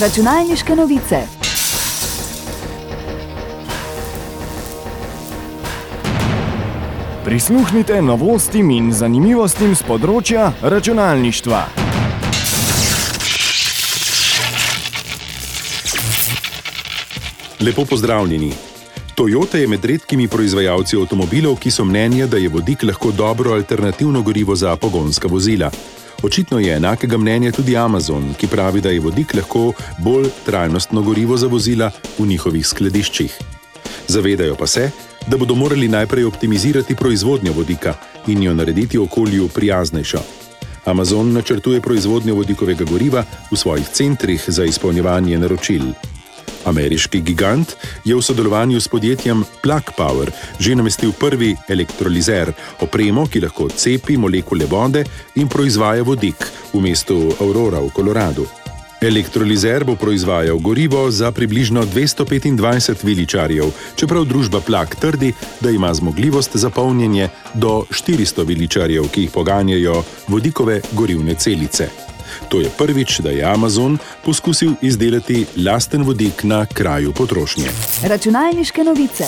Računalniške novice. Prisluhnite novostim in zanimivostim z področja računalništva. Lepo pozdravljeni. Toyota je med redkimi proizvajalci avtomobilov, ki so mnenja, da je vodik lahko dobro alternativno gorivo za pogonska vozila. Očitno je enakega mnenja tudi Amazon, ki pravi, da je vodik lahko bolj trajnostno gorivo za vozila v njihovih skladiščih. Zavedajo pa se, da bodo morali najprej optimizirati proizvodnjo vodika in jo narediti okolju prijaznejšo. Amazon načrtuje proizvodnjo vodikovega goriva v svojih centrih za izpolnjevanje naročil. Ameriški gigant je v sodelovanju s podjetjem Plug Power že namestil prvi elektrolizer, opremo, ki lahko cepi molekule vode in proizvaja vodik v mestu Aurora v Koloradu. Elektrolizer bo proizvajal gorivo za približno 225 viličarjev, čeprav družba Plug trdi, da ima zmogljivost za polnjenje do 400 viličarjev, ki jih poganjajo vodikove gorivne celice. To je prvič, da je Amazon poskusil izdelati lasten vodik na kraju potrošnje. Računalniške novice.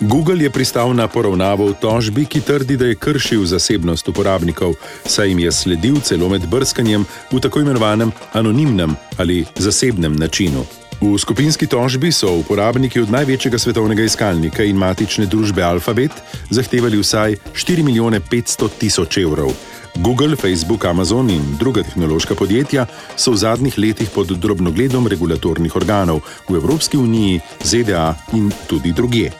Google je pristal na poravnavo v tožbi, ki trdi, da je kršil zasebnost uporabnikov, saj jim je sledil celo med brskanjem v tako imenovanem anonimnem ali zasebnem načinu. V skupinski tožbi so uporabniki od največjega svetovnega iskalnika in matične družbe Alphabet zahtevali vsaj 4 milijone 500 tisoč evrov. Google, Facebook, Amazon in druga tehnološka podjetja so v zadnjih letih pod drobnogledom regulatornih organov v Evropski uniji, ZDA in tudi druge.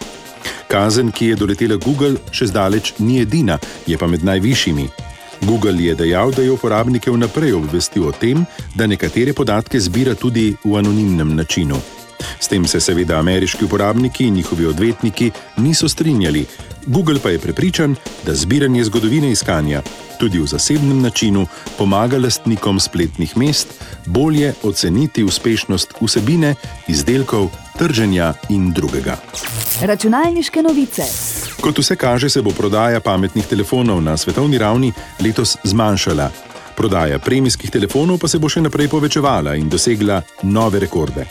Kazen, ki je doletela Google, še zdaleč ni edina, je pa med najvišjimi. Google je dejal, da je uporabnike vnaprej obvestil o tem, da nekatere podatke zbira tudi v anonimnem načinu. S tem se seveda ameriški uporabniki in njihovi odvetniki niso strinjali, Google pa je prepričan, da zbiranje zgodovine iskanja tudi v zasebnem načinu pomaga lastnikom spletnih mest bolje oceniti uspešnost vsebine, izdelkov, trženja in drugega. Računalniške novice. Kot vse kaže, se bo prodaja pametnih telefonov na svetovni ravni letos zmanjšala. Prodaja premijskih telefonov pa se bo še naprej povečevala in dosegla nove rekorde.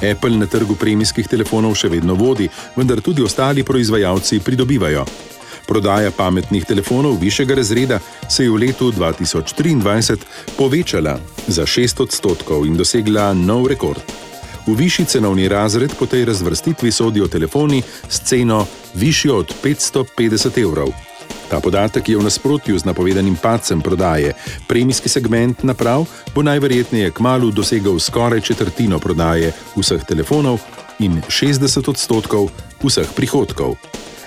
Apple na trgu premijskih telefonov še vedno vodi, vendar tudi ostali proizvajalci pridobivajo. Prodaja pametnih telefonov višjega razreda se je v letu 2023 povečala za 6 odstotkov in dosegla nov rekord. V višji cenovni razred po tej razvrstitvi sodijo telefoni s ceno višjo od 550 evrov. Ta podatek je v nasprotju z napovedanim padcem prodaje. Premijski segment naprav bo najverjetneje kmalo dosegal skoraj četrtino prodaje vseh telefonov in 60 odstotkov vseh prihodkov.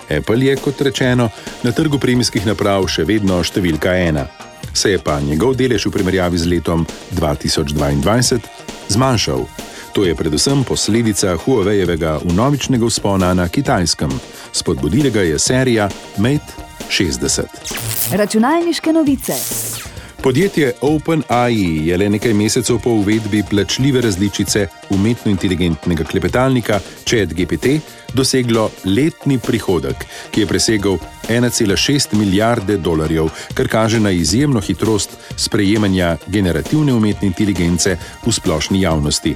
Apple je, kot rečeno, na trgu premijskih naprav še vedno številka ena. Se je pa njegov delež v primerjavi z letom 2022 zmanjšal. To je predvsem posledica Huawei-evega unovičnega vzpona na kitajskem. Spodbudila ga je serija Mate 60. Računalniške novice. Podjetje OpenAI je le nekaj mesecev po uvedbi plačljive različice umetno inteligentnega klepetalnika ChatGPT doseglo letni prihodek, ki je presegal 1,6 milijarde dolarjev, kar kaže na izjemno hitrost sprejemanja generativne umetne inteligence v splošni javnosti.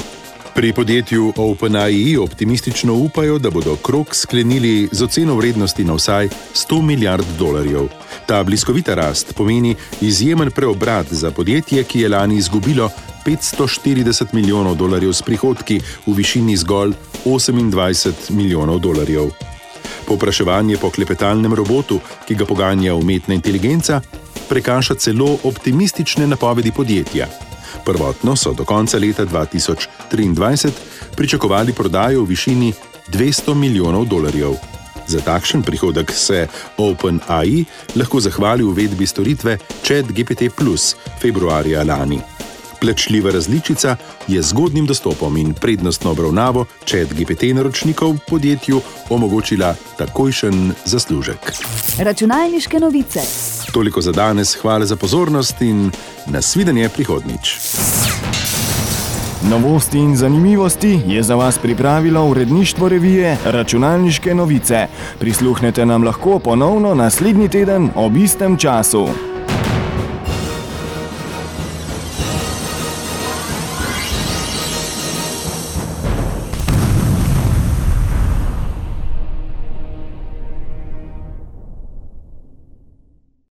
Pri podjetju OpenAI optimistično upajo, da bodo krok sklenili z oceno vrednosti na vsaj 100 milijard dolarjev. Ta bliskovita rast pomeni izjemen preobrat za podjetje, ki je lani izgubilo 540 milijonov dolarjev s prihodki v višini zgolj 28 milijonov dolarjev. Popraševanje po klepetalnem robotu, ki ga poganja umetna inteligenca, prekaša celo optimistične napovedi podjetja. Prvotno so do konca leta 2023 pričakovali prodajo v višini 200 milijonov dolarjev. Za takšen prihodek se OpenAI lahko zahvali uvedbi storitve ChatGPT Plus februarja lani. Plačljiva različica je zgodnim dostopom in prednostno obravnavo ChatGPT naročnikov podjetju omogočila takojšen zaslužek. Računalniške novice. Toliko za danes, hvala za pozornost in nasvidenje prihodnič. Novosti in zanimivosti je za vas pripravilo uredništvo revije Računalniške novice. Prisluhnete nam lahko ponovno naslednji teden ob istem času.